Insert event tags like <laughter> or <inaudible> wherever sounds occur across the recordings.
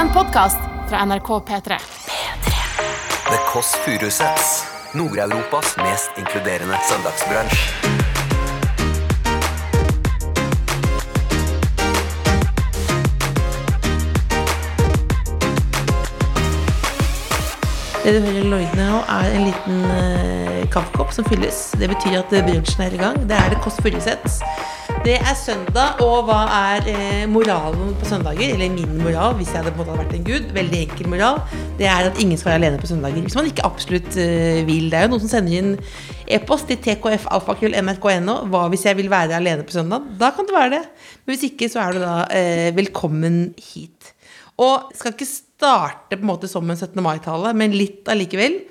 En podkast fra NRK P3. The Kåss Furuseths. Nord-Europas mest inkluderende søndagsbransj. Det du hører lloydene nå, er en liten uh, kaffekopp som fylles. Det betyr at uh, brunsjen er i gang. Det er det Kåss Furuseths. Det er søndag, og hva er eh, moralen på søndager? Eller min moral, hvis jeg hadde, på en måte vært en gud. Veldig enkel moral. Det er at ingen skal være alene på søndager. Hvis man ikke absolutt eh, vil. Det er jo noen som sender inn e-post til tkfalfakrøll.nrk.no. Hva hvis jeg vil være alene på søndag? Da kan det være det. Men hvis ikke, så er du da eh, velkommen hit. Og skal ikke starte på en måte som en 17. mai-tale, men litt allikevel.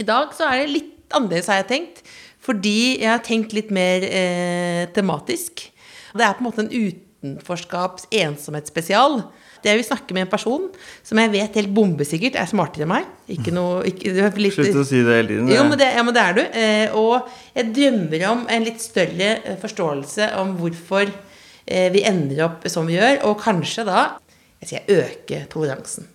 I dag så er det litt annerledes, har jeg tenkt. Fordi jeg har tenkt litt mer eh, tematisk. Det er på en måte en utenforskaps ensomhetsspesial. Det jeg vil snakke med en person som jeg vet helt bombesikkert er smartere enn meg. Ikke noe ikke, litt, Slutt å si det hele tiden. Jo, men det, ja, men det er du. Eh, og jeg drømmer om en litt større eh, forståelse om hvorfor eh, vi ender opp som vi gjør, og kanskje da jeg sier øke toleransen.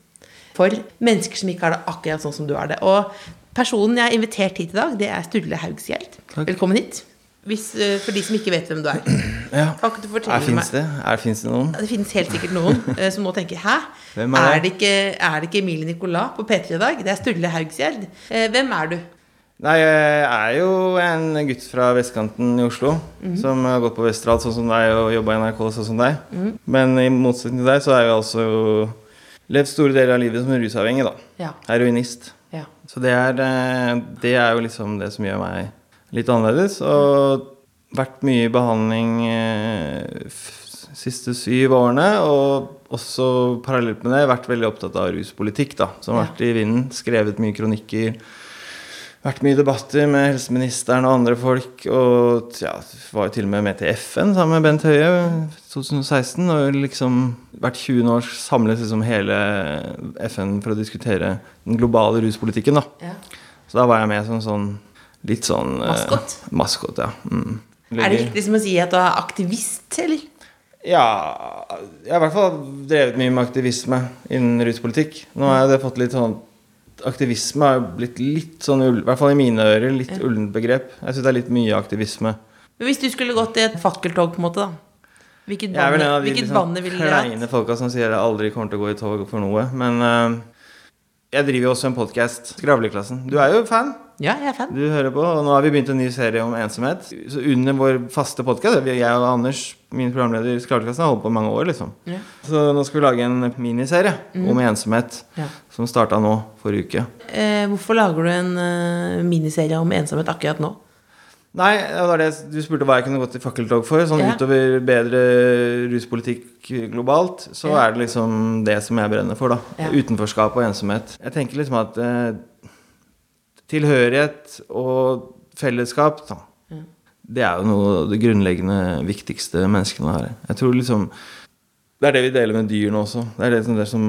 For mennesker som ikke har det akkurat sånn som du har det. Og Personen jeg har invitert hit i dag, det er Sturle Haugsgjeld. Velkommen hit. Hvis, uh, for de som ikke vet hvem du er. <clears throat> Ja. Kan ikke du fortelle er, finnes det? Er, finnes det noen? Det finnes helt sikkert noen uh, <laughs> som nå tenker Hæ? Er, er, det ikke, er det ikke Emilie Nicolas på P3 i dag? Det er Sturle Haugsgjeld. Uh, hvem er du? Nei, jeg er jo en gutt fra vestkanten i Oslo. Mm -hmm. Som har gått på Westerdal sånn som deg og jobba i NRK sånn som deg. Mm -hmm. Men i motsetning til deg så er jeg altså levd store deler av livet som rusavhengig. da ja. Heroinist. Ja. Så det er, eh, det er, jo liksom det som gjør meg litt annerledes. Og vært mye i behandling de siste syv årene. Og også parallelt med det vært veldig opptatt av ruspolitikk, da. Som har vært i vinden. Skrevet mye kronikker vært mye debatter med helseministeren og andre folk. Og ja, var jo til og med med til FN sammen med Bent Høie 2016. Og liksom hvert 20. år samlet liksom hele FN for å diskutere den globale ruspolitikken. da. Ja. Så da var jeg med som sånn litt sånn eh, Maskot? Eh, maskot, ja. Mm. Er det riktig som å si at du er aktivist, eller? Ja, jeg har i hvert fall drevet mye med aktivisme innen ruspolitikk. Nå har jeg det fått litt sånn aktivisme har blitt litt sånn, i hvert fall i mine ører, litt ja. ullent begrep. Jeg syns det er litt mye aktivisme. Men Hvis du skulle gått i et fakkeltog, på en måte, da? Hvilket banne, jeg er en hvilket liksom, du hatt? Kleine folka som sier jeg aldri kommer til å gå i tog for noe. Men uh, jeg driver jo også en podkast, Skravleklassen. Du er jo fan? Ja, jeg er fan. Du hører på, og nå har vi begynt en ny serie om ensomhet. Så under vår faste podkast, jeg og Anders, min programleder i Skravleklassen, har holdt på mange år, liksom. Ja. Så nå skal vi lage en miniserie mm. om ensomhet, ja. som starta nå forrige uke. Eh, hvorfor lager du en uh, miniserie om ensomhet akkurat nå? Nei, det du spurte hva jeg kunne gått i fakkeltog for. Sånn ja. utover bedre ruspolitikk globalt, så ja. er det liksom det som jeg brenner for, da. Ja. Utenforskap og ensomhet. Jeg tenker liksom at eh, tilhørighet og fellesskap, da, det er jo noe av det grunnleggende viktigste menneskene har. Jeg tror liksom Det er det vi deler med dyrene også. Det er det som, det som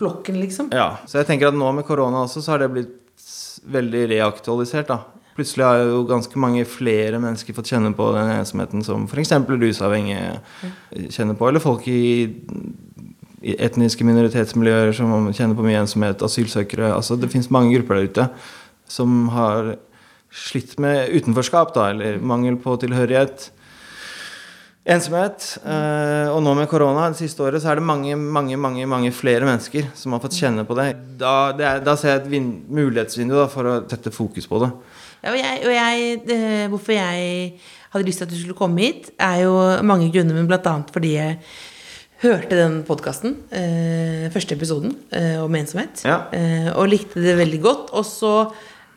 Flokken, liksom? Ja. Så jeg tenker at nå med korona også, så har det blitt veldig reaktualisert, da. Plutselig har jo ganske mange flere mennesker fått kjenne på den ensomheten som f.eks. rusavhengige kjenner på, eller folk i, etniske minoritetsmiljøer som kjenner på mye ensomhet, asylsøkere altså Det fins mange grupper der ute som har slitt med utenforskap, da, eller mangel på tilhørighet. Ensomhet. Eh, og nå med korona det siste året så er det mange mange, mange, mange flere mennesker som har fått kjenne på det. Da, det er, da ser jeg et mulighetsvindu da, for å sette fokus på det. Ja, og jeg, og jeg, det, hvorfor jeg hadde lyst til at du skulle komme hit, er jo mange grunner, men bl.a. fordi jeg hørte den podkasten, eh, første episoden eh, om ensomhet, ja. eh, og likte det veldig godt. Og så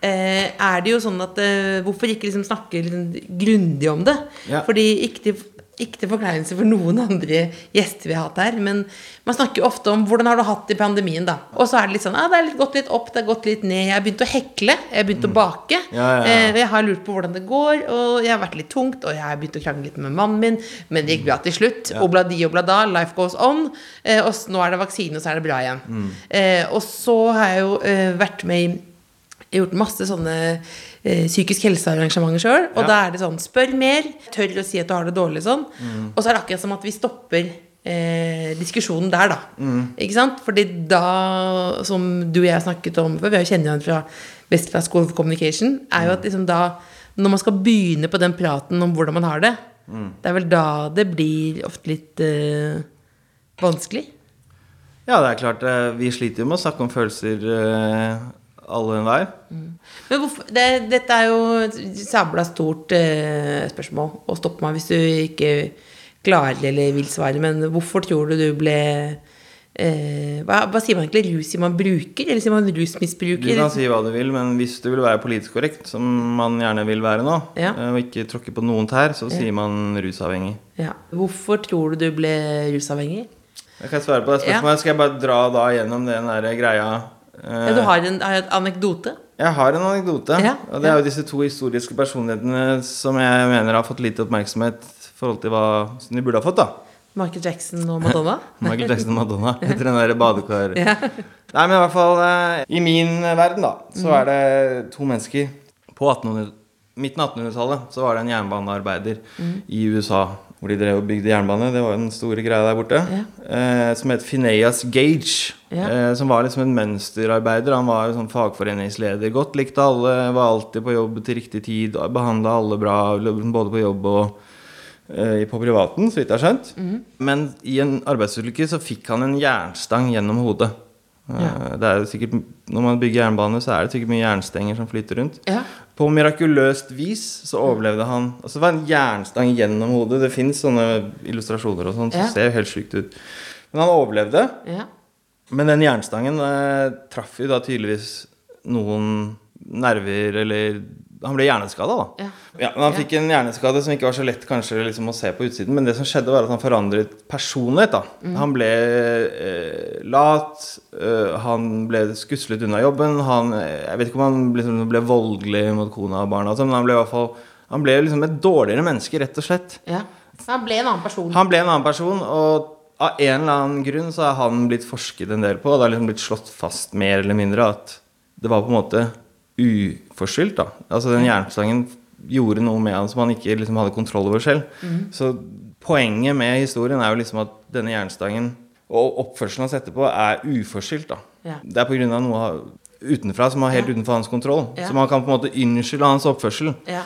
eh, er det jo sånn at eh, Hvorfor ikke liksom snakke liksom grundig om det? Ja. Fordi ikke til ikke til forkleinelse for noen andre gjester vi har hatt her, men man snakker jo ofte om hvordan har du hatt det i pandemien, da. Og så er det litt sånn ah, det har gått litt opp, det har gått litt ned. Jeg har begynt å hekle, jeg har begynt mm. å bake. Ja, ja, ja. Eh, jeg har lurt på hvordan det går, og jeg har vært litt tungt, og jeg har begynt å krangle litt med mannen min, men det gikk bra til slutt. Ja. Obladi oblada, life goes on. Eh, og nå er det vaksine, og så er det bra igjen. Mm. Eh, og så har jeg jo vært med i gjort masse sånne eh, psykisk helsearrangementer sjøl. Og ja. da er det sånn Spør mer. Tør å si at du har det dårlig sånn. Mm. Og så er det akkurat som at vi stopper eh, diskusjonen der, da. Ikke sant? Fordi da, som du og jeg snakket om før, vi har jo kjenner hverandre fra Westland School of Communication, er jo at liksom da Når man skal begynne på den praten om hvordan man har det, det er vel da det blir ofte litt eh, vanskelig. Ja, det er klart. eh, Vi sliter jo med å snakke om følelser, eh, alle enhver. Men hvorfor, det, dette er jo et sabla stort eh, spørsmål. Og stopp meg hvis du ikke klarer eller vil svare. Men hvorfor tror du du ble eh, hva, hva sier man egentlig? Rus sier man bruker, eller sier man Du kan si hva du vil, men hvis du vil være politisk korrekt, som man gjerne vil være nå, Ja. eh, og ikke tråkke på noen tær, så sier man rusavhengig. Ja. Hvorfor tror du du ble rusavhengig? Jeg kan svare på det spørsmålet. Skal jeg bare dra da gjennom den der greia? Ja, du har en, har en anekdote? Jeg har en anekdote. Ja, Og det er jo disse to historiske personlighetene som jeg mener har fått lite oppmerksomhet i forhold til hva som de burde ha fått. da Michael Jackson og Madonna? <laughs> Michael Jackson og Madonna <laughs> etter den der badekar... Ja. Nei, men i hvert fall eh, I min verden, da, så Mm. er det to mennesker På 1800 midten av 1800-tallet så var det en jernbanearbeider Mm. i USA hvor de drev og bygde jernbane. Det var jo den store greia der borte. Eh, som het Phineas Gage. Ja. Eh, som var liksom en mønsterarbeider. Han var jo sånn fagforeningsleder. Godt likte alle, var alltid på jobb til riktig tid. Behandla alle bra, både på jobb og eh, på privaten, så vidt jeg har skjønt. Mhm. Men i en arbeidsulykke så fikk han en jernstang gjennom hodet. Eh, Ja. Det er jo sikkert, Når man bygger jernbane, så er det sikkert mye jernstenger som flyter rundt. Ja. På mirakuløst vis så overlevde han. Altså Det var en jernstang gjennom hodet. Det fins sånne illustrasjoner og sånn som Ja. ser jo helt sjukt ut. Men han overlevde. ja. Men den jernstangen eh, traff jo da tydeligvis noen nerver eller Han ble hjerneskada, da. Ja. Ja, men han fikk en hjerneskade som ikke var så lett kanskje liksom å se på utsiden. Men det som skjedde, var at han forandret personlighet. da Mm. Han ble eh, lat, eh, han ble skuslet unna jobben. Han, eh, jeg vet ikke om han liksom ble voldelig mot kona og barna, sånn, men han ble i hvert fall Han ble liksom et dårligere menneske, rett og slett. ja. Han ble en annen person. Han ble en annen person, og av en eller annen grunn så er han blitt forsket en del på. Og det har liksom blitt slått fast mer eller mindre at det var på en måte uforskyldt. da Altså den jernstangen gjorde noe med han som han ikke liksom hadde kontroll over selv. Så poenget med historien er jo liksom at denne jernstangen og oppførselen hans etterpå er uforskyldt. da Ja. Det er pga. noe utenfra som er helt Ja. utenfor hans kontroll. Ja. Så man kan på en måte unnskylde hans oppførsel. Ja.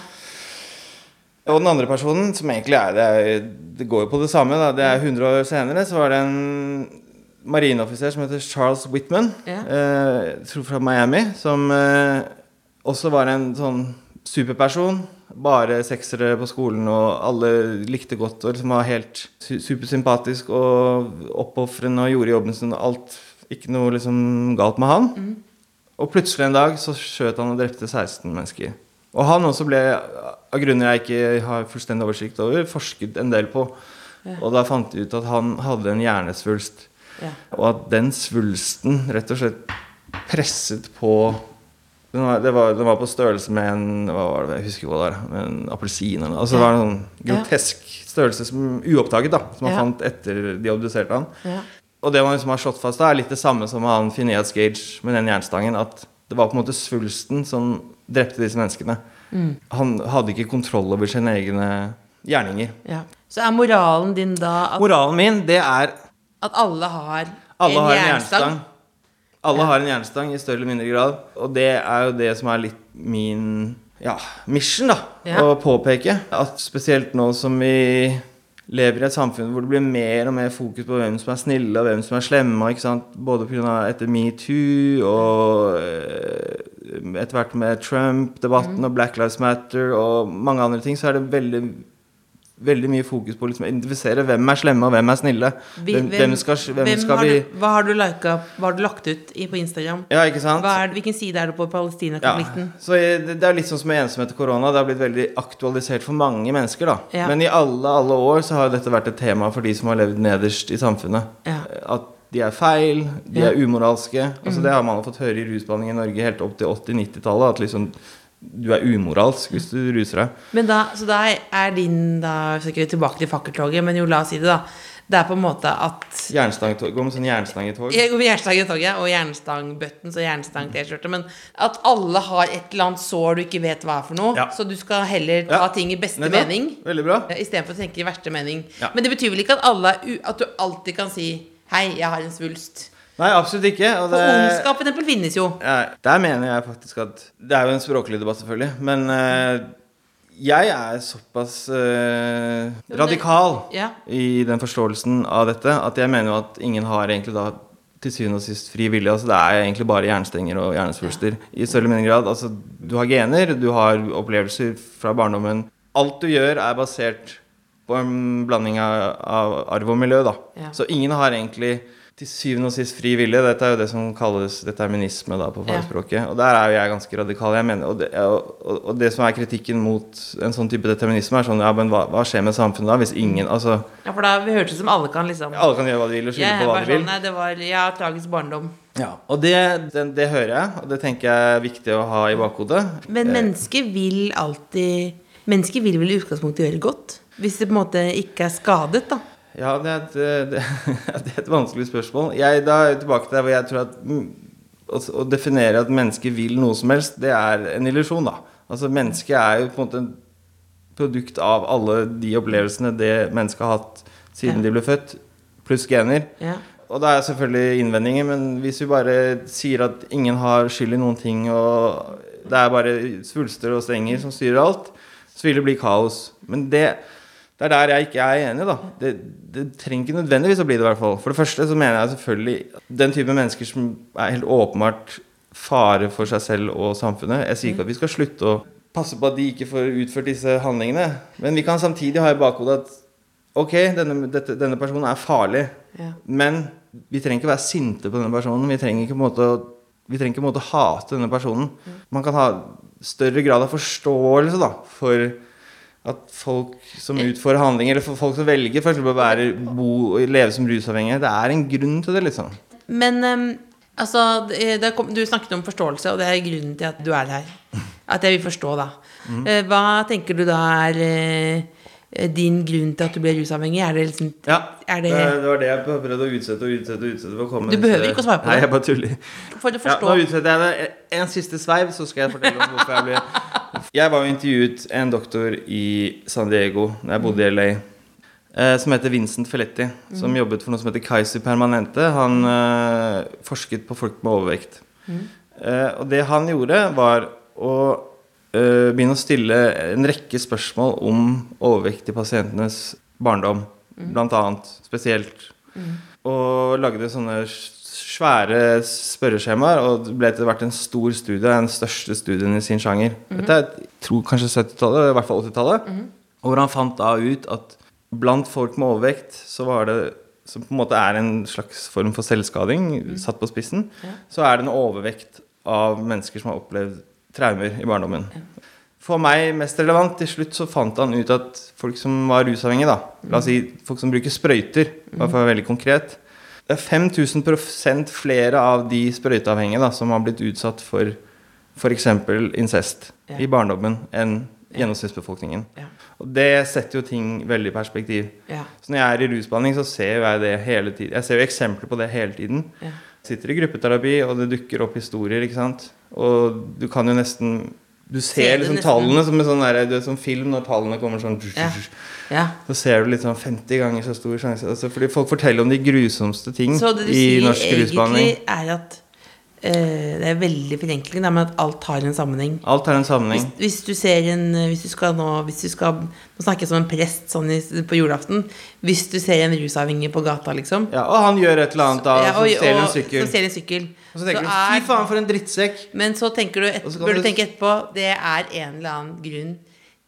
Og den andre personen, som egentlig er Det, det går jo på det samme. Da. Det er 100 år senere, så var det en marineoffiser som heter Charles Whitman, Ja. eh, fra Miami, som eh, også var en sånn superperson. Bare seksere på skolen, og alle likte godt og liksom var helt su- supersympatisk og oppofrende og gjorde jobben sin. og Alt Ikke noe liksom galt med han. Og plutselig en dag så skjøt han og drepte 16 mennesker. Og han også ble, av grunner jeg ikke har fullstendig oversikt over, forsket en del på. Og da fant de ut at han hadde en hjernesvulst. Ja. Og at den svulsten rett og slett presset på den var, det var, den var på størrelse med en hva var det, jeg husker hva det var, med en appelsin eller noe. Altså, det var en sånn grotesk størrelse som uoppdaget, da, som man Ja. fant etter de obduserte han. Ja. Og det man liksom har slått fast da, er litt det samme som han Phineas Gage med den jernstangen. At det var på en måte svulsten som drepte disse menneskene. Han hadde ikke kontroll over sine egne gjerninger. Ja. Så er moralen din da at, Moralen min, det er at alle har alle en har en jernstang? jernstang. Alle har en jernstang i større eller mindre grad. Og det er jo det som er litt min ja, mission, da. Ja. Å påpeke. At spesielt nå som vi lever i et samfunn hvor det blir mer og mer fokus på hvem som er snille og hvem som er slemme. Ikke sant? Både av etter metoo og eh, etter hvert med Trump-debatten og Black Lives Matter og mange andre ting, så er det veldig Veldig mye fokus på å liksom identifisere hvem er slemme og hvem er snille. Hvem, hvem skal, hvem hvem skal har vi du, Hva har du lika Hva har du lagt ut i, på Instagram? Ja, ikke sant? Er, hvilken side er du på Palestina-konflikten? Så det, det er litt sånn som med ensomhet og korona. Det har blitt veldig aktualisert for mange mennesker. da Ja. Men i alle, alle år så har dette vært et tema for de som har levd nederst i samfunnet. Ja. At de er feil, de Ja. er umoralske. Altså Det har man fått høre i rusbehandling i Norge helt opp til 80-90-tallet. At liksom du er umoralsk hvis du ruser deg. Men da, så da er din da, sikkert tilbake til fakkeltoget, men jo, la oss si det, da. Det er på en måte at Gå med sånn jernstangetog. Jeg går med jernstang i og jernstangbuttons og jernstang-T-skjorte. Men at alle har et eller annet sår du ikke vet hva er for noe. Ja. Så du skal heller ta Ja. ting i beste Nei, mening. Istedenfor å tenke i verste mening. Ja. Men det betyr vel ikke at, alle at du alltid kan si 'hei, jeg har en svulst'. Nei, absolutt ikke. Og For det, ondskap for eksempel finnes jo. Ja, der mener jeg faktisk at Det er jo en språklig debatt, selvfølgelig. Men uh, jeg er såpass uh, radikal Ja. i den forståelsen av dette at jeg mener jo at ingen har egentlig da til syvende og sist fri vilje. Altså, det er egentlig bare jernstenger og hjernesvulster i større eller mindre grad. Altså, du har gener, du har opplevelser fra barndommen. Alt du gjør, er basert på en blanding av, av arv og miljø. Da. Ja. Så ingen har egentlig til syvende og sist fri vilje. Dette er jo det som kalles determinisme da, på Ja. Og der er jo jeg ganske radikal. Jeg mener, og, det, og, og- det som er kritikken mot en sånn type determinisme, er sånn Ja, men hva, hva skjer med samfunnet da hvis ingen Altså, Ja, for da hørtes det som alle kan liksom alle kan gjøre hva de vil og skylde på hva de vil. sånn, nei, det var Ja, tragisk barndom. Ja, og det, det, det hører jeg, og det tenker jeg er viktig å ha i bakhodet. Men Eh, mennesker vil alltid Mennesker vil vel i utgangspunktet gjøre godt? Hvis det på en måte ikke er skadet, da. Ja, det er, et, <laughs> det, er et vanskelig spørsmål. Jeg, da er jeg tilbake til der hvor jeg tror at mm, å, å definere at mennesket vil noe som helst, det er en illusjon, da. Altså, mennesket er jo på en måte en produkt av alle de opplevelsene det mennesket har hatt siden Ja. de ble født, pluss gener. Ja. Og det er selvfølgelig innvendinger, men hvis vi bare sier at ingen har skyld i noen ting, og det er bare svulster og stenger som styrer alt, så vil det bli kaos. Men det, det er der jeg ikke er enig, da. Det, det trenger ikke nødvendigvis å bli det, i hvert fall. For det første så mener jeg selvfølgelig den type mennesker som er helt åpenbart fare for seg selv og samfunnet. Jeg sier ikke at vi skal slutte å passe på at de ikke får utført disse handlingene, men vi kan samtidig ha i bakhodet at ok, denne, dette, denne personen er farlig. Ja. Men vi trenger ikke være sinte på denne personen. Vi trenger ikke på en måte, å- vi trenger ikke på en måte hate denne personen. Man kan ha større grad av forståelse da, for at folk som utfører handlinger, eller folk som velger eksempel å være, bo, leve som rusavhengige, det er en grunn til det, liksom. Men um, altså det, det kom, Du snakket om forståelse, og det er grunnen til at du er her. <laughs> At jeg vil forstå, da. Eh, Hva tenker du da er eh, din grunn til at du ble rusavhengig? Er det liksom Ja, Er det, det- var det jeg prøvde å utsette og utsette og utsette. For å Du behøver ikke å svare på det. Nei, jeg bare tuller. For å Ja, forstå nå utsetter jeg det en siste sveiv, så skal jeg fortelle om hvorfor jeg ble Jeg var jo intervjuet en doktor i San Diego da jeg bodde i LA, eh, som heter Vincent Felletti, som jobbet for noe som heter Kaiser Permanente. Han uh, forsket på folk med overvekt. Eh, og det han gjorde, var å uh, begynne å stille en rekke spørsmål om overvekt i pasientenes barndom, blant annet. Spesielt. Og lagde sånne svære spørreskjemaer, og det ble etter hvert en stor studie, den største studien i sin sjanger. Dette er tror kanskje 70-tallet, i hvert fall 80-tallet. Og hvor han fant da ut at blant folk med overvekt så var det som på en måte er en slags form for selvskading, satt på spissen, så er det en overvekt av mennesker som har opplevd traumer i barndommen. For meg mest relevant, til slutt så fant han ut at folk som var rusavhengige, da, la oss si folk som bruker sprøyter, bare for å være veldig konkret, det er 5000 flere av de sprøyteavhengige da, som har blitt utsatt for f.eks. incest Ja. i barndommen enn gjennomsnittsbefolkningen. Ja. Og det setter jo ting veldig i perspektiv. Ja. Så når jeg er i rusbehandling, så ser jeg det hele tiden. Jeg ser jo eksempler på det hele tiden. Ja. Sitter i gruppeterapi, og det dukker opp historier, ikke sant. Og du kan jo nesten Du Ser liksom tallene som en sånn der, du vet, som film når tallene kommer sånn Ja. Ja. Så ser du litt sånn 50 ganger så stor sjanse. Altså, fordi folk forteller om de grusomste ting i norsk rusbehandling. Så det du sier egentlig er at Det er veldig forenkling, men at alt har en sammenheng. Alt har en sammenheng. Hvis, hvis du ser en Hvis du skal nå Hvis du skal Nå snakker jeg som en prest sånn på julaften. Hvis du ser en rusavhengig på gata, liksom Ja, og han gjør et eller annet da, ja, som og- stjeler en sykkel. Så stjeler en sykkel. Og så tenker du er- fy faen, for en drittsekk. Men så tenker du et, så bør du du- tenke etterpå Det er en eller annen grunn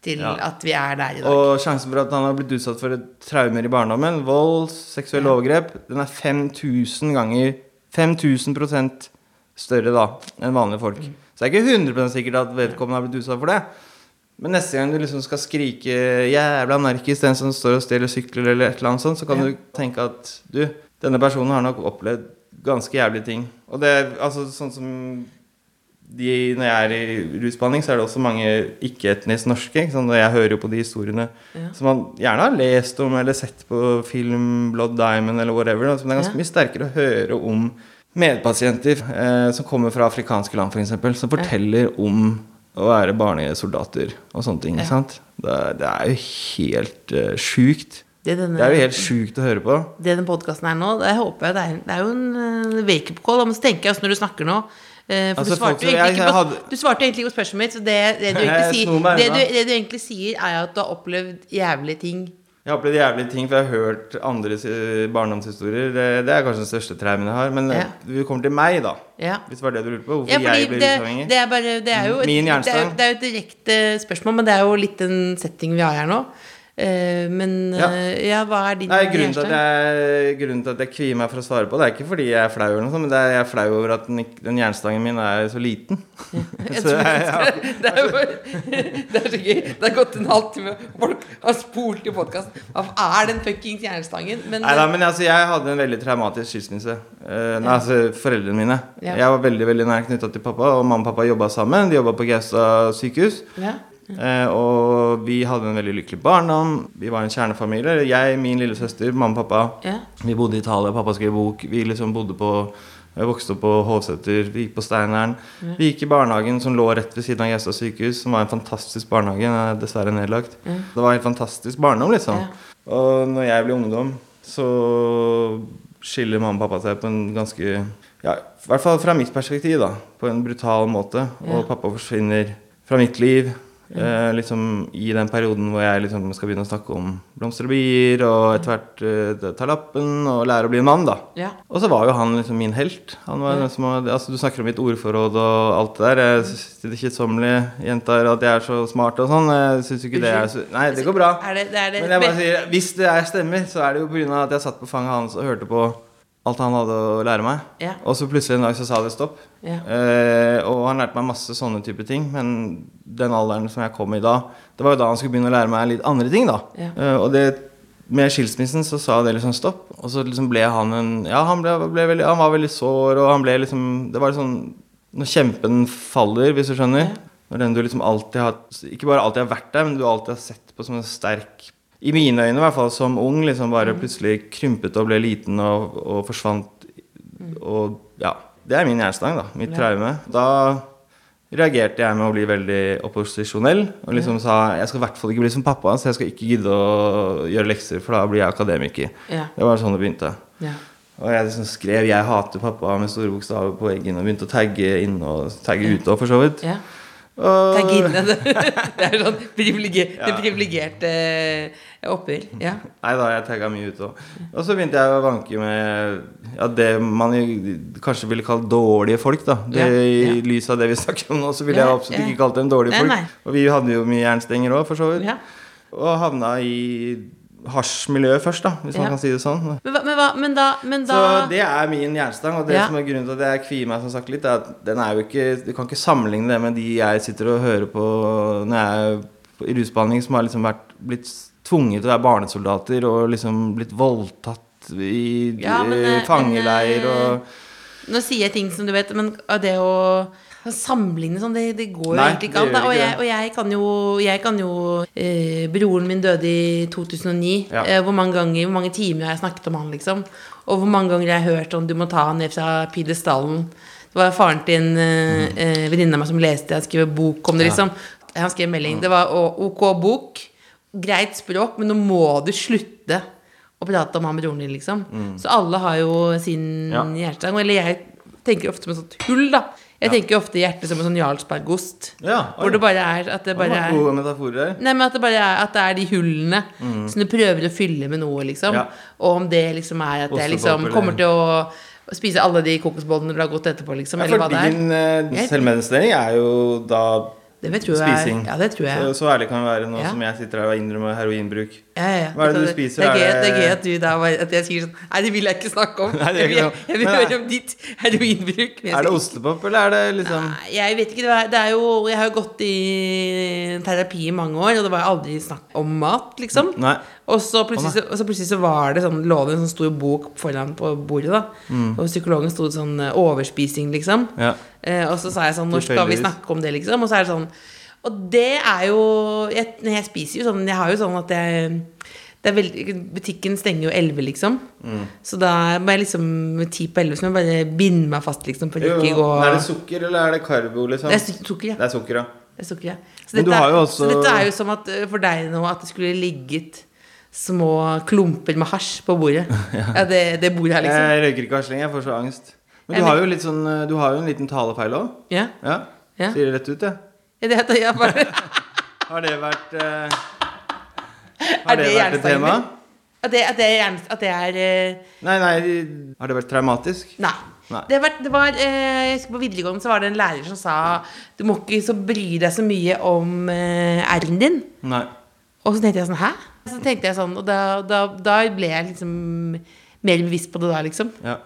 til Ja. at vi er der i dag. Og sjansen for at han har blitt utsatt for traumer i barndommen, vold, seksuelle Ja. overgrep, den er 5000 ganger 5000 større da enn vanlige folk. Mm. Så det er ikke 100 sikkert at vedkommende har blitt utsatt for det. Men neste gang du liksom skal skrike 'jævla narkis', den som står og stjeler sykler, eller et eller annet sånt, så kan Ja. du tenke at du, denne personen har nok opplevd ganske jævlige ting. Og det er altså sånn som de, når jeg er i rusbehandling, så er det også mange ikke-etnisk norske. Ikke? Og jeg hører jo på de historiene som man gjerne har lest om eller sett på film, Blood Diamond eller whatever. Da. Så det er ganske Ja. mye sterkere å høre om medpasienter eh, som kommer fra afrikanske land, f.eks., som forteller om å være barnesoldater og sånne ting. Ja. Det, er- det er jo helt uh, sjukt. Det, denne, Det er jo helt sjukt å høre på. det den podkasten er nå, det håper jeg det er, det er jo en uh, wake-up call. Men så tenker jeg også når du snakker nå eh, For Altså, du, svarte folk, jeg- på, hadde- du svarte egentlig ikke på spørsmålet mitt. Så det, det, du <laughs> egentlig sier, det, du, det du egentlig sier, er at du har opplevd jævlige ting. Jeg har opplevd jævlige ting, for jeg har hørt andres eh, barndomshistorier. Det, det er kanskje den største traumen jeg har. Men eh, Ja. du kommer til meg, da. Ja. Hvis det var det du lurte på. Hvorfor Ja, jeg ble det, rusavhengig. det er Det er jo et, Min det jernstang. det er jo et direkte spørsmål, men det er jo litt den setting vi har her nå. Eh, men Ja. eh, ja, hva er din Nei, grunnen til, jeg, grunnen til at jeg kvier meg for å svare på det, er ikke fordi jeg er flau, eller noe sånt, men det er jeg er flau over at den, den jernstangen min er så liten. <laughs> <laughs> Jeg Så jeg- det, <laughs> det, er det er så gøy. Det har gått en halvtime, og folk har spolt i podkasten. Hva er den fuckings jernstangen? Men, Nei da, men altså, jeg hadde en veldig traumatisk skilsmisse. Uh, nei, altså foreldrene mine. Ja. Jeg var veldig veldig nær knytta til pappa, og mamma og pappa jobba sammen. De jobba på Gaustad sykehus. Ja. Eh, og vi hadde en veldig lykkelig barndom. Vi var en kjernefamilie. Jeg, min lillesøster, mamma og pappa. Ja. Vi bodde i Italia, pappa skrev bok. Vi liksom bodde på jeg vokste opp på Hovseter, vi gikk på Steineren. Vi gikk i barnehagen som lå rett ved siden av Gaustad sykehus, som var en fantastisk barnehage. Den er dessverre nedlagt. Det var en fantastisk barndom, liksom. Ja. Og når jeg ble ungdom, så skiller mamma og pappa seg på en ganske Ja, i hvert fall fra mitt perspektiv, da. På en brutal måte. Ja. Og pappa forsvinner fra mitt liv. Eh, liksom I den perioden hvor jeg liksom skal begynne å snakke om blomster og bier, og etter hvert eh, ta lappen og lære å bli en mann, da. Ja. Og så var jo han liksom min helt. Han var ja. som var, altså Du snakker om mitt ordforråd og alt det der. Jeg syns det kjedsommelige jenter at jeg er så smart og sånn. Jeg syns ikke det er så Nei, det går bra. Er det, det er det Men jeg bare sier, hvis det er stemmer, så er det jo pga. at jeg satt på fanget hans og hørte på alt han hadde å lære meg. Ja. Og så plutselig en dag så sa det stopp. Ja. Eh, og han lærte meg masse sånne type ting. Men den alderen som jeg kom i da, det var jo da han skulle begynne å lære meg litt andre ting. da Ja. Eh, Og det med skilsmissen så sa det liksom stopp. Og så liksom ble han en Ja, han, ble, ble veldig, han var veldig sår, og han ble liksom Det var sånn Når kjempen faller, hvis du skjønner. Når den du liksom alltid har Ikke bare alltid har vært der, men du alltid har sett på som en sterk I mine øyne, i hvert fall som ung, liksom bare plutselig krympet og ble liten og, og forsvant. Og ja. Det er min jernstang, da. Mitt traume. Da reagerte jeg med å bli veldig opposisjonell og liksom sa jeg skal i hvert fall ikke bli som pappa, så jeg skal ikke gidde å gjøre lekser, for da blir jeg akademiker. Ja. Det var sånn det begynte. Ja. Og jeg liksom skrev 'Jeg hater pappa' med store bokstaver på veggen og begynte å tagge inn og tagge ute for så vidt. ja. Og, Tagge inne. Det, <laughs> det er sånn <laughs> privilegier, ja. privilegerte eh, opphør. Ja. Nei da, jeg tagga mye ute òg. Og så begynte jeg å vanke med ja, det man kanskje ville kalt dårlige folk. da det, Ja, ja. I lys av det vi <laughs> snakker om nå, så ville jeg absolutt ikke kalt dem dårlige folk. nei. Og vi hadde jo mye jernstenger òg, for så vidt. Ja. Og havna i hasjmiljøet først, da, hvis man kan si det sånn. Men, men, men da, men da Så det er min jernstang, og det som er grunnen til at jeg kvier meg som sagt litt, er at den er jo ikke Du kan ikke sammenligne det med de jeg sitter og hører på når jeg er i rusbehandling, som har liksom vært blitt tvunget til å være barnesoldater og liksom blitt voldtatt i Ja, men, eh, eh, fangeleir eh, og Nå sier jeg ting som du vet, men det å sammenligne sånn, det, det går jo Nei, egentlig ikke an. Og jeg, og jeg kan jo, jeg kan jo eh, Broren min døde i 2009. Ja. Eh, hvor mange ganger, hvor mange timer har jeg snakket om han, liksom? Og hvor mange ganger har jeg hørt om Du må ta han ned fra pidestallen. Det var faren til en Mm. eh, venninne av meg som leste Jeg skrev bok om det, liksom. Han skrev melding. Det var ok bok, greit språk, men nå må du slutte å prate om han broren din, liksom. Så alle har jo sin Mm. Ja. hjertestang. Eller jeg tenker ofte som et sånt hull, da. Jeg tenker ofte hjertet som en sånn Jarlsbergost. Ja. Hvor det bare er at det bare er gode metaforer. Nei, men at det bare er, at det er de hullene som du prøver å fylle med noe, liksom. Mm. Ja. Og om det liksom er at jeg liksom kommer til å spise alle de kokosbollene du har gått etterpå, liksom. Ja, Eller hva det er. din eh, selvmedisinering er jo da Det tror jeg, spising. Ja, det tror jeg. Så, så ærlig kan vi være nå Ja. som jeg sitter her og innrømmer heroinbruk. Ja, ja, ja. Hva er det du spiser? Det er, det- gøy at du da var, At jeg sier sånn Nei, det vil jeg ikke snakke om. <laughs> Nei, jeg noe. jeg vil høre om ditt heroinbruk. <laughs> Er det ostepop, eller er det liksom Nei, Jeg vet ikke. Det, er jo Jeg har jo gått i terapi i mange år, og det var aldri snakk om mat, liksom. Nei. Og så plutselig, så, og så plutselig så var det sånn, lå det en sånn stor bok foran på bordet, da. Og psykologen sto sånn eh, overspising, liksom. Mm. Ja. Eh, og så sa jeg sånn Når skal vi snakke om det, liksom? Og så er det sånn Og det er jo jeg, jeg spiser jo sånn Jeg har jo sånn at jeg det er veldig, Butikken stenger jo 11, liksom. Mm. Så da må jeg liksom ti på 11 så må jeg bare binde meg fast, liksom, for ikke gå Er det sukker, eller er det karbo, liksom? Det er sukker, ja. Det er sukker, ja. Det er sukker, ja. Så dette, også- så dette er jo som at øh, for deg nå at det skulle ligget små klumper med hasj på bordet. <laughs> ja. det, det bordet her, liksom. Jeg røyker ikke hasj lenger, jeg får så angst. Men du har jo litt sånn Du har jo en liten talefeil òg. Ja. Ja. Ja. Sier det rett ut, jeg. Ja, det hele bare, <laughs> Har det vært Er Har det det vært et tema? at, det, at, det er, at det er uh... Nei, nei, har det vært traumatisk? Nei. Nei. Det var, det var, uh, jeg husker på videregående så var det en lærer som sa Du må ikke så bry deg så mye om R-en din. Nei. Og så tenkte jeg sånn Hæ? Så tenkte jeg sånn, Og da, da, da ble jeg liksom mer bevisst på det da, liksom. Ja.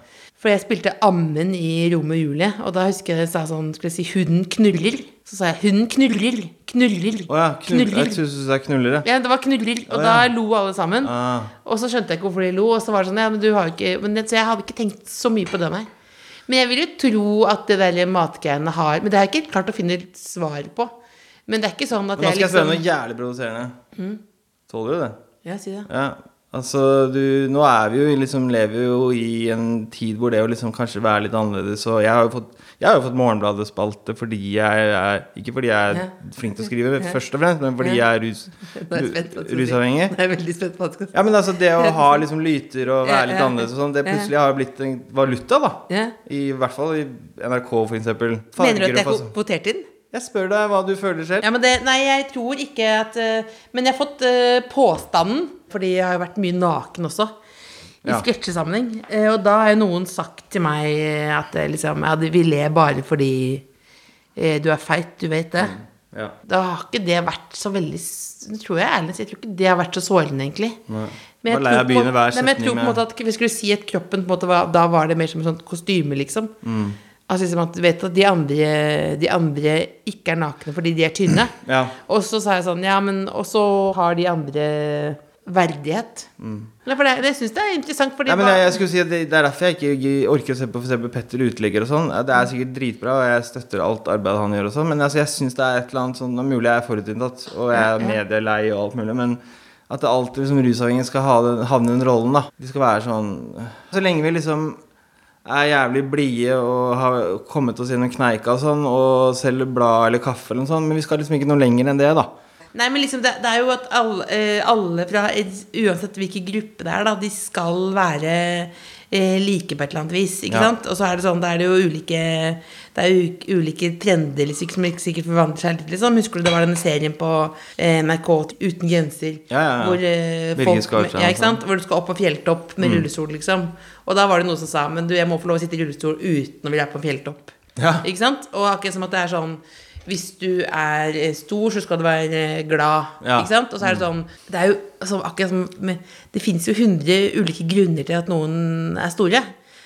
For jeg spilte Ammen i Romeo og Julie, og da husker jeg jeg sa sånn Skulle jeg si 'hunden knuller'? Så sa jeg 'hunden knuller'. Knuller. Oh ja. Knull, jeg syns du sa knuller, ja. Ja, det var knuller, og Å, da lo alle sammen. Ah. Og så skjønte jeg ikke hvorfor de lo, og så var det sånn Ja, men du har ikke men Så jeg hadde ikke tenkt så mye på det, nei. Men jeg vil jo tro at det der matgreiene har Men det har jeg ikke klart å finne svar på. Men det er ikke sånn at jeg Men nå skal jeg spørre liksom noe jævlig provoserende. Tåler du det? Ja, si det. Ja. Altså, du, nå er vi jo liksom Lever jo i en tid hvor det å liksom kanskje være litt annerledes Og jeg har jo fått, jeg har jo fått Morgenbladet-spalte fordi jeg er Ikke fordi jeg er Ja. flink til å skrive, først og fremst, men fordi jeg er rus, <laughs> rusavhengig. Jeg er veldig spent på hva. Ja, men altså det å ha liksom lyter og være litt ja. annerledes og sånn, det plutselig har blitt en valuta, da. Ja. I hvert fall i NRK, for eksempel. Mener du at jeg er kvotert inn? Jeg spør deg hva du føler selv. Ja, men det, nei, jeg tror ikke at eh, Men jeg har fått uh, påstanden, fordi jeg har jo vært mye naken også, i Ja. sketsjesammenheng. Eh, og da har jo noen sagt til meg eh, at eh, liksom, ja, vi ler bare fordi du er feit, du vet det. Ja. Da har ikke det vært så veldig tror jeg ærlig Jeg tror ikke det har vært så sårende, egentlig. Men jeg jeg tror på- Nei, men jeg tror på en måte at vi skulle si at kroppen måte var, Da var det mer som et sånt kostyme, liksom. Mm. Altså liksom at vet at de andre, de andre ikke er nakne fordi de er tynne. Ja. Og så sa jeg sånn Ja, men Og så har de andre verdighet. Nei, for det, det syns jeg er interessant, fordi Nei, men jeg, jeg skulle si at det, det er derfor jeg ikke orker å se på f.eks. Petter Uteligger og sånn. Det er sikkert dritbra, og jeg støtter alt arbeidet han gjør og sånn, men altså, jeg syns det er et eller annet sånn Det er mulig jeg er forutinntatt, og jeg er medielei og alt mulig, men at det alltid liksom rusavhengige skal ha den, havne i den rollen, da. De skal være sånn Så lenge vi liksom er jævlig blide og har kommet oss gjennom kneika og sånn, og selger blad eller kaffe eller noe sånt, men vi skal liksom ikke noe lenger enn det, da. Nei, men liksom det, det er jo at alle, eh, alle fra Uansett hvilken gruppe det er, da, de skal være eh, like på et eller annet vis. Ikke Ja. sant? Og så er det sånn, da er det jo ulike Det er jo ulike trender liksom, som ikke sikkert forvandler seg litt. Liksom. Husker du det var denne serien på eh, NRK Uten grenser? Ja, ja, ja. Hvor, eh, folk, Skarstein ja, ikke sant? hvor du skal opp på fjelltopp med rullestol, liksom. Og da var det noen som sa Men du, jeg må få lov å sitte i rullestol uten å ville være på fjelltopp. Ja. Ikke sant? Og akkurat som at det er sånn Hvis du er eh, stor, så skal du være eh, glad. Ja. Ikke sant? Og så er det sånn Det er jo altså, akkurat som Det finnes jo hundre ulike grunner til at noen er store.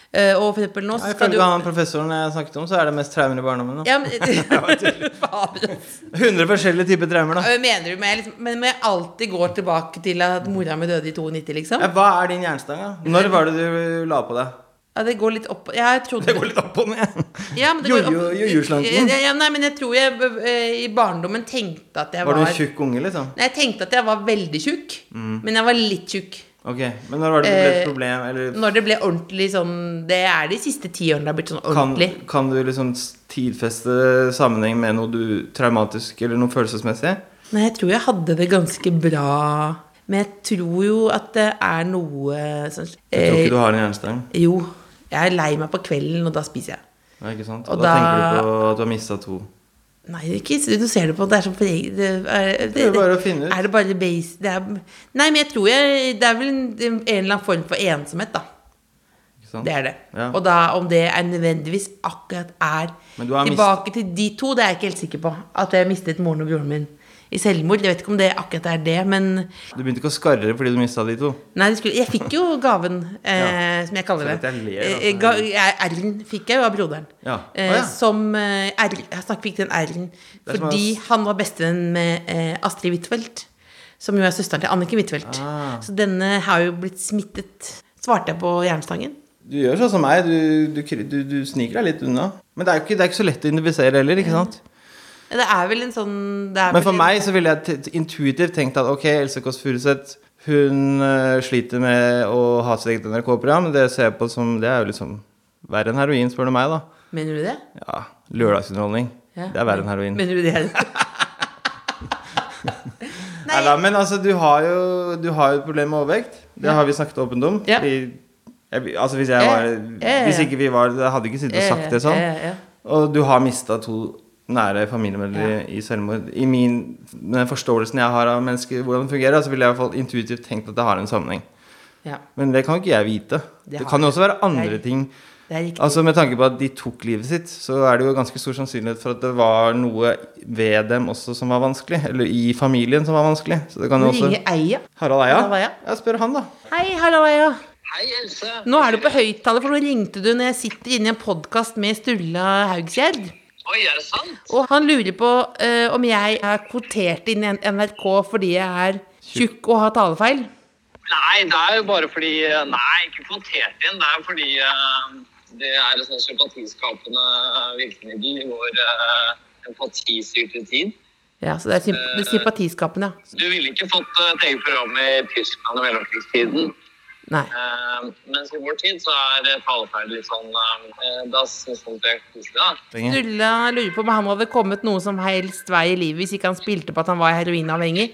Uh, og for eksempel nå du Ifølge han professoren jeg snakket om, så er det mest traumer i barndommen. Ja, men, <laughs> <laughs> 100 <laughs> forskjellige typer traumer, da. Mener du med liksom, Men jeg alltid går tilbake til at mora mi døde i 92, liksom? Ja, hva er din jernstang, da? Når var det du la på deg? Ja, det går litt opp Jeg trodde Det går litt opp og ned. ja, men det går Jojo- opp- jojo-slanken. Ja, nei, men jeg tror jeg eh, i barndommen tenkte at jeg Var var, du en tjukk unge, liksom? Nei, jeg tenkte at jeg var veldig tjukk, men jeg var litt tjukk. Ok, Men når var det ble et Eh, problem? Eller Når det ble ordentlig sånn Det er de siste ti årene det har blitt sånn ordentlig. kan du liksom tidfeste sammenheng med noe du traumatisk eller noe følelsesmessig? Nei, jeg tror jeg hadde det ganske bra. Men jeg tror jo at det er noe sånn Jeg tror eh, ikke du har en jernstang. Jo. Jeg er lei meg på kvelden, og da spiser jeg. Ja, ikke sant? Og Og da, da- tenker du på at du har mista to. Nei, ikke, du ser det på Det er egen- det er, Det er bare å finne ut. Er det bare base det er, Nei, men jeg tror jeg Det er vel en, en eller annen form for ensomhet, da. Ikke sant? Det er det. Ja. Og da om det er nødvendigvis akkurat er tilbake mist- til de to, det er jeg ikke helt sikker på. At jeg mistet moren og broren min i selvmord. Jeg vet ikke om det akkurat er det, men Du begynte ikke å skarre fordi du mista de to? Nei, skulle, jeg fikk jo gaven, eh, Ja. som jeg kaller det. jeg ler, Eh, altså. R-en fikk jeg jo av broderen. Ja. Eh, ja. Som eh, R, Jeg fikk den R-en fordi er han var bestevenn med eh, Astrid Huitfeldt. Som jo er søsteren til Anniken Huitfeldt. Ah. Så denne har jo blitt smittet. Svarte jeg på jernstangen? Du gjør sånn som meg. Du, du, du, du sniker deg litt unna. Men det er jo ikke, det er ikke så lett å identifisere heller, ikke sant? Det er vel en sånn det Men for meg så ville jeg intuitivt tenkt at ok, Else Kåss Furuseth hun eh, sliter med å ha sitt eget NRK-program. Det ser jeg på som Det er jo liksom verre enn heroin, spør du meg, da. Mener du det? Ja, Lørdagsunderholdning. Ja. Det er verre enn heroin. Mener du det? <laughs> Nei, da, men altså, du har jo du har jo et problem med overvekt. Det har vi snakket åpent om. Ja. Fordi, jeg, altså hvis jeg var ja, ja. Hvis ikke vi var Jeg hadde ikke sittet og sagt det sånn. Ja, ja, ja. Og du har mista to nære familiemedlemmer i selvmord. I min, den forståelsen jeg har av mennesker, hvordan det fungerer, så ville jeg i hvert fall intuitivt tenkt at det har en sammenheng. Ja, Men det kan jo ikke jeg vite. Det Det, kan jo også være andre Det er- ting. det er. Altså Med tanke på at de tok livet sitt, så er det jo ganske stor sannsynlighet for at det var noe ved dem også som var vanskelig. Eller i familien som var vanskelig. Så det kan jo også Ringe Eia. Harald Eia? Harald Eia. Ja, spør han, da. Hei, Harald Eia. Hei, Else. Nå er du på høyttaler, for nå ringte du når jeg sitter inne i en podkast med Sturla Haugsgjerd. Oi, er det sant? Og han lurer på eh, om jeg er kvotert inn i NRK fordi jeg er tjukk og har talefeil. Nei, det er jo bare fordi Nei, ikke kvotert inn. Det er fordi eh, det er et sånn sympatiskapende virkemiddel i vår uh, empatistyrte tid. Ja, så det er, symp er sympatiskapende, ja. Du ville ikke fått eh, et eget program i Tyskland i mellomkrigstiden. Nei. Eh, mens i vår tid så er talefeil litt sånn uh, Da syns folk det er koselig, da. Sturla lurer på om han hadde kommet noe som helst vei i livet hvis ikke han spilte på at han var heroinavhengig.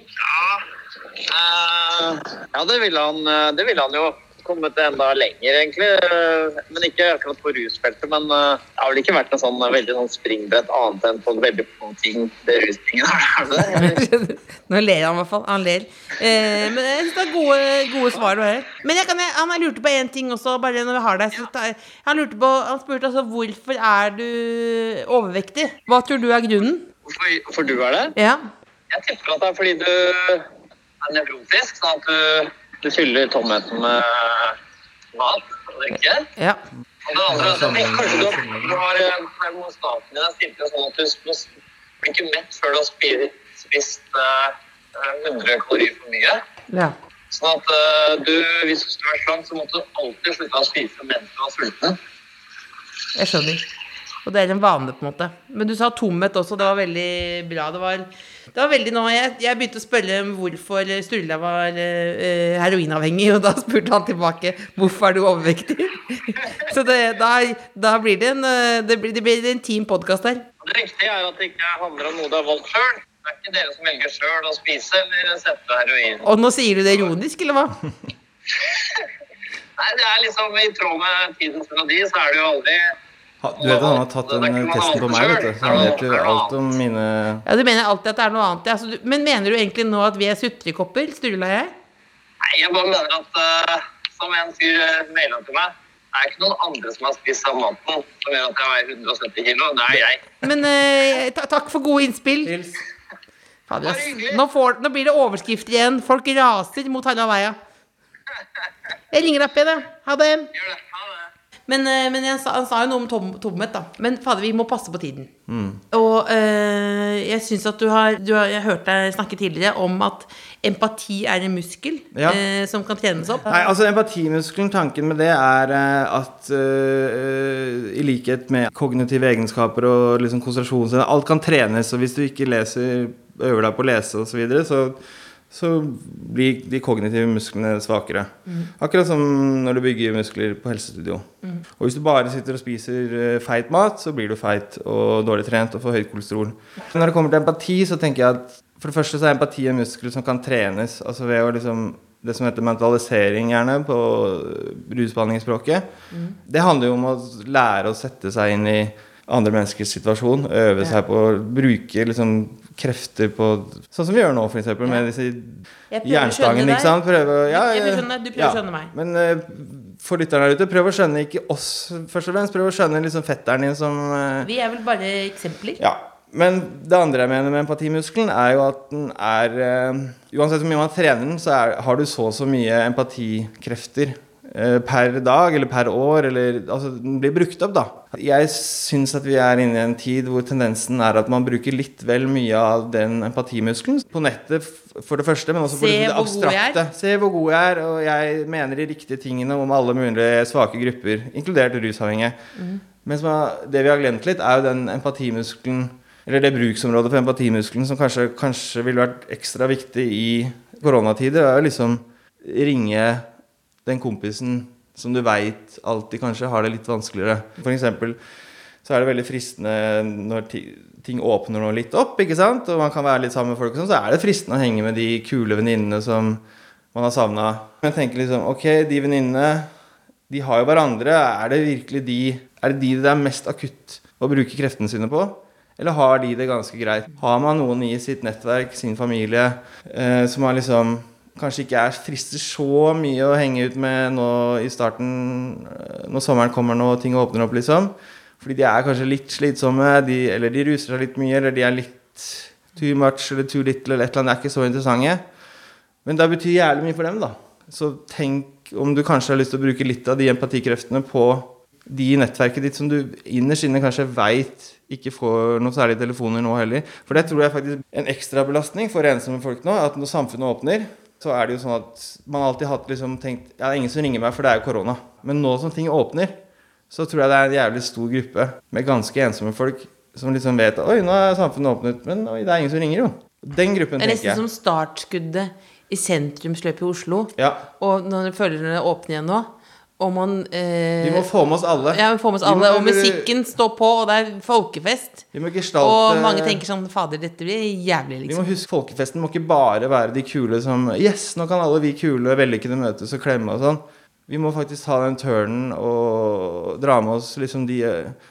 Eh, ja, det ville han, det ville han jo kommet enda lenger, egentlig. Eh, Men ikke akkurat på rusfeltet. Men eh, det har vel ikke vært en sånn eh, veldig sånn springbrett annet enn på en veldig få ting. Det rustingen, har? <laughs> Nå ler han i hvert fall. Han ler. Eh, men jeg synes det er gode, gode svar du har. Men jeg kan, han lurte på én ting også, bare når vi har deg. Han, lurte på, han spurte altså hvorfor er du overvektig? Hva tror du er grunnen? Hvorfor, hvorfor du er det? Ja. Jeg tipper at det er fordi du er nevrotisk, sånn at du, du fyller tomheten med mat og drikke. ja. Og det andre er at kanskje du, har- du har eh, termostaten din er stilt sånn at du blir ikke mett før du har spist, spist uh, 100 kalorier for mye. ja. Sånn at uh, du, hvis du skulle vært slank, så måtte du alltid slutte å spise mens du var sulten. Jeg skjønner. Og det er en vane, på en måte. Men du sa tomhet også. Det var veldig bra. Det var, det var veldig nå jeg, jeg begynte å spørre hvorfor Sturla var eh, heroinavhengig, og da spurte han tilbake hvorfor er du overvektig. <laughs> Så det, da, da blir det en, eh, det blir, det blir en team podkast her. Det riktige er at det ikke handler om noe du har valgt sjøl. Det er ikke dere som velger sjøl å spise eller sette heroin. Og nå sier du det ironisk, eller hva? <laughs> Nei, det er liksom I tråd med tidens melodi, så er det jo aldri du vet at han har tatt den eh, testen på meg, vet du. Så han vet jo alt om mine Ja, Du mener alltid at det er noe annet. Altså, du, men mener du egentlig nå at vi er sutrekopper, Sturla og jeg? Nei, jeg bare mener at uh, som en fyr uh, maila til meg Det er ikke noen andre som har spist av maten som gjør at jeg veier 170 kilo. Det er jeg. Men uh, takk for gode innspill. Hils. Fader. Nå, får, nå blir det overskrifter igjen. Folk raser mot Harald Veia. Jeg ringer opp igjen, jeg. Ha det. Gjør det. Ha det. Men, eh, men jeg sa, han sa jo noe om tom, tomhet, da. Men fader, vi må passe på tiden. Og øh, jeg syns at du har, du har Jeg hørte deg snakke tidligere om at empati er en muskel Ja. øh, som kan trenes opp. Nei, altså Empatimuskelen, tanken med det er at øh, i likhet med kognitive egenskaper og liksom konsentrasjonsevne Alt kan trenes, og hvis du ikke leser, øver deg på å lese osv., så, videre, så så blir de kognitive musklene svakere. Akkurat som når du bygger muskler på helsestudio. Og hvis du bare sitter og spiser eh, feit mat, så blir du feit og dårlig trent og får høyt kolesterol. Når det kommer til empati, så tenker jeg at for det første så er empati en muskel som kan trenes. altså ved å liksom det som heter mentalisering, gjerne, på rusbehandlingsspråket. Det handler jo om å lære å sette seg inn i andre menneskers situasjon. Øve seg på å bruke liksom krefter på Sånn som vi gjør nå, f.eks. Ja. med disse Jeg prøver å skjønne jernstangen. ikke sant? Prøve, ja, Jeg prøver å skjønne deg, du prøver å skjønne meg. Men uh, for lytterne der ute, prøv å skjønne ikke oss, først og fremst. Prøv å skjønne liksom fetteren din som uh, Vi er vel bare eksempler. ja. Men det andre jeg mener med empatimuskelen, er jo at den er uh, Uansett hvor mye man trener den, så er, har du så og så mye empatikrefter per dag eller per år. Eller, altså, den blir brukt opp, da. Jeg syns at vi er inne i en tid hvor tendensen er at man bruker litt vel mye av den empatimuskelen. På nettet, for det første, men også Se det, abstrakte. Se hvor god jeg er, og jeg mener de riktige tingene om alle mulige svake grupper, inkludert rusavhengige. Mm. Mens det vi har glemt litt, er jo den empatimuskelen eller det bruksområdet for empatimuskelen som kanskje, kanskje ville vært ekstra viktig i koronatider, er jo liksom ringe den kompisen som du veit alltid kanskje har det litt vanskeligere. For eksempel så er det veldig fristende når ting åpner nå litt opp, ikke sant? og man kan være litt sammen med folk, sånn, så er det fristende å henge med de kule venninnene som man har savna. Jeg tenker liksom Ok, de venninnene, de har jo hverandre. Er det virkelig de Er det de det er mest akutt å bruke kreftene sine på? Eller har de det ganske greit? Har man noen i sitt nettverk, sin familie, eh, som har liksom kanskje ikke er frister så mye å henge ut med nå i starten, eh, når sommeren kommer nå og ting åpner opp, liksom? Fordi de er kanskje litt slitsomme, de, eller de ruser seg litt mye, eller de er litt too much eller too little, eller et eller annet, de er ikke så interessante. Men det betyr jævlig mye for dem, da. Så tenk om du kanskje har lyst til å bruke litt av de empatikreftene på de i nettverket ditt som du innerst inne kanskje veit ikke får noe særlig telefoner nå heller. For det tror jeg faktisk er en ekstrabelastning for ensomme folk nå. At når samfunnet åpner, så er det jo sånn at man alltid har liksom tenkt Ja, det er ingen som ringer meg, for det er jo korona. Men nå som ting åpner, så tror jeg det er en jævlig stor gruppe med ganske ensomme folk som liksom vet Oi, nå er samfunnet åpnet, men oi, det er ingen som ringer, jo. Den gruppen, Det er nesten som startskuddet i sentrumsløpet i Oslo. Ja. Og når følerne åpner igjen nå, og man eh, Vi må få med oss alle. Ja, vi får med oss alle. må- Og musikken står på, og det er folkefest. Vi må gestalte Og mange tenker sånn Fader, dette blir jævlig, Vi må liksom. huske Folkefesten må ikke bare være de kule som Yes, nå kan alle vi kule vellykkede møtes og klemme og sånn. Vi må faktisk ta den turnen og dra med oss liksom de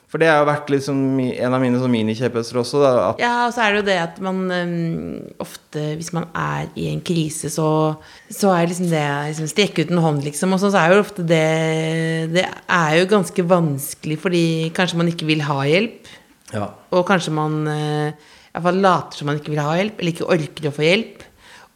For det har jo vært liksom en av mine sånn minikjepphester også. Da, at Ja, og så er det jo det at man um, ofte, hvis man er i en krise, så, så er liksom det liksom, Strekke ut en hånd, liksom. Og så så er jo ofte det Det er jo ganske vanskelig fordi kanskje man ikke vil ha hjelp. ja. Og kanskje man uh, i hvert fall later som man ikke vil ha hjelp, eller ikke orker å få hjelp.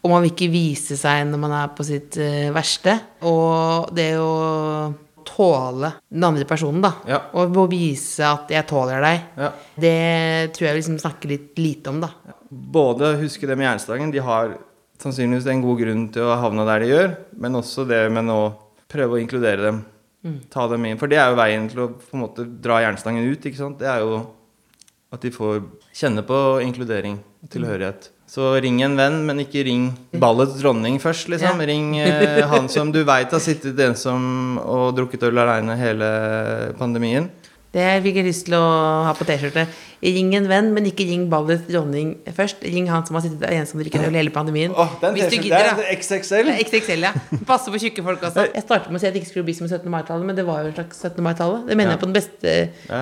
Og man vil ikke vise seg når man er på sitt eh, verste. Og det å tåle den andre personen, da. Ja. Og vise at 'jeg tåler deg', Ja. det tror jeg vi liksom snakker litt lite om, da. Både huske det med jernstangen. De har sannsynligvis en god grunn til å havne der de gjør, men også det med å prøve å inkludere dem. Ta dem inn. For det er jo veien til å på en måte dra jernstangen ut. ikke sant? Det er jo at de får kjenne på inkludering og tilhørighet. Så ring en venn, men ikke ring ballets dronning først, liksom. Ja. Ring <laughs> eh, han som du veit har sittet ensom og drukket øl aleine hele pandemien. Det fikk jeg lyst til å ha på T-skjorte. Ring en venn, men ikke ring ballets dronning først. Ring han som har sittet ensom og drukket øl hele pandemien. Oh, den Hvis du gidder, der, da. det XXL. XXL, ja. Passer på tjukke folk også. Jeg startet med å si at det ikke skulle bli som 17. mai-tallet, men det var jo en slags 17. mai-tallet. Det mener jeg på den beste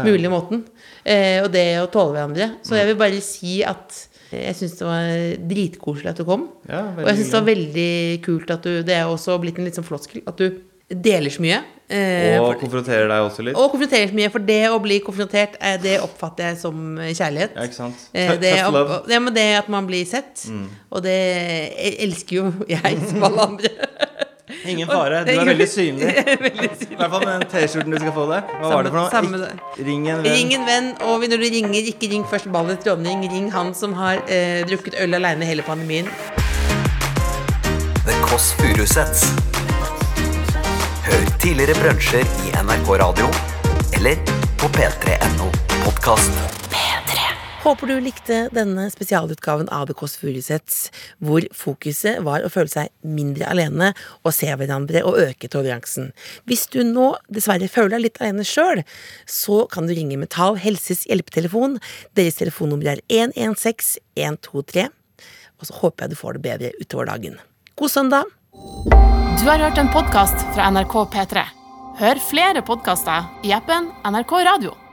mulige måten. Eh, og det å tåle hverandre. Så jeg vil bare si at jeg syns det var dritkoselig at du kom. Ja, og jeg syns det var veldig kult at du Det er også blitt en litt sånn floskel at du deler så mye. Eh, Og for- konfronterer deg også litt. og konfronterer så mye, for det å bli konfrontert, eh, det oppfatter jeg som kjærlighet. Ja, ikke sant? Eh, Det, opp, Mm. det, men det at man blir sett, og det elsker jo <laughs> jeg som alle andre. Ingen fare, du er <laughs> veldig synlig. I hvert fall med den T-skjorten du skal få der. Hva var det for noe? Ring en venn. Ring en venn, og når du ringer, ikke ring først ballets dronning. Ring han som har eh, drukket øl aleine hele pandemien. The Kåss Furuseths. Hør tidligere brunsjer i NRK Radio eller på p3.no podkast. Håper du likte denne spesialutgaven av The Kåss Furuseths, hvor fokuset var å føle seg mindre alene og se hverandre og øke toleransen. Hvis du nå dessverre føler deg litt alene sjøl, så kan du ringe Metall Helses hjelpetelefon. Deres telefonnummer er 116 123. Og så håper jeg du får det bedre utover dagen. God søndag! Du har hørt en podkast fra NRK P3. Hør flere podkaster i appen NRK Radio.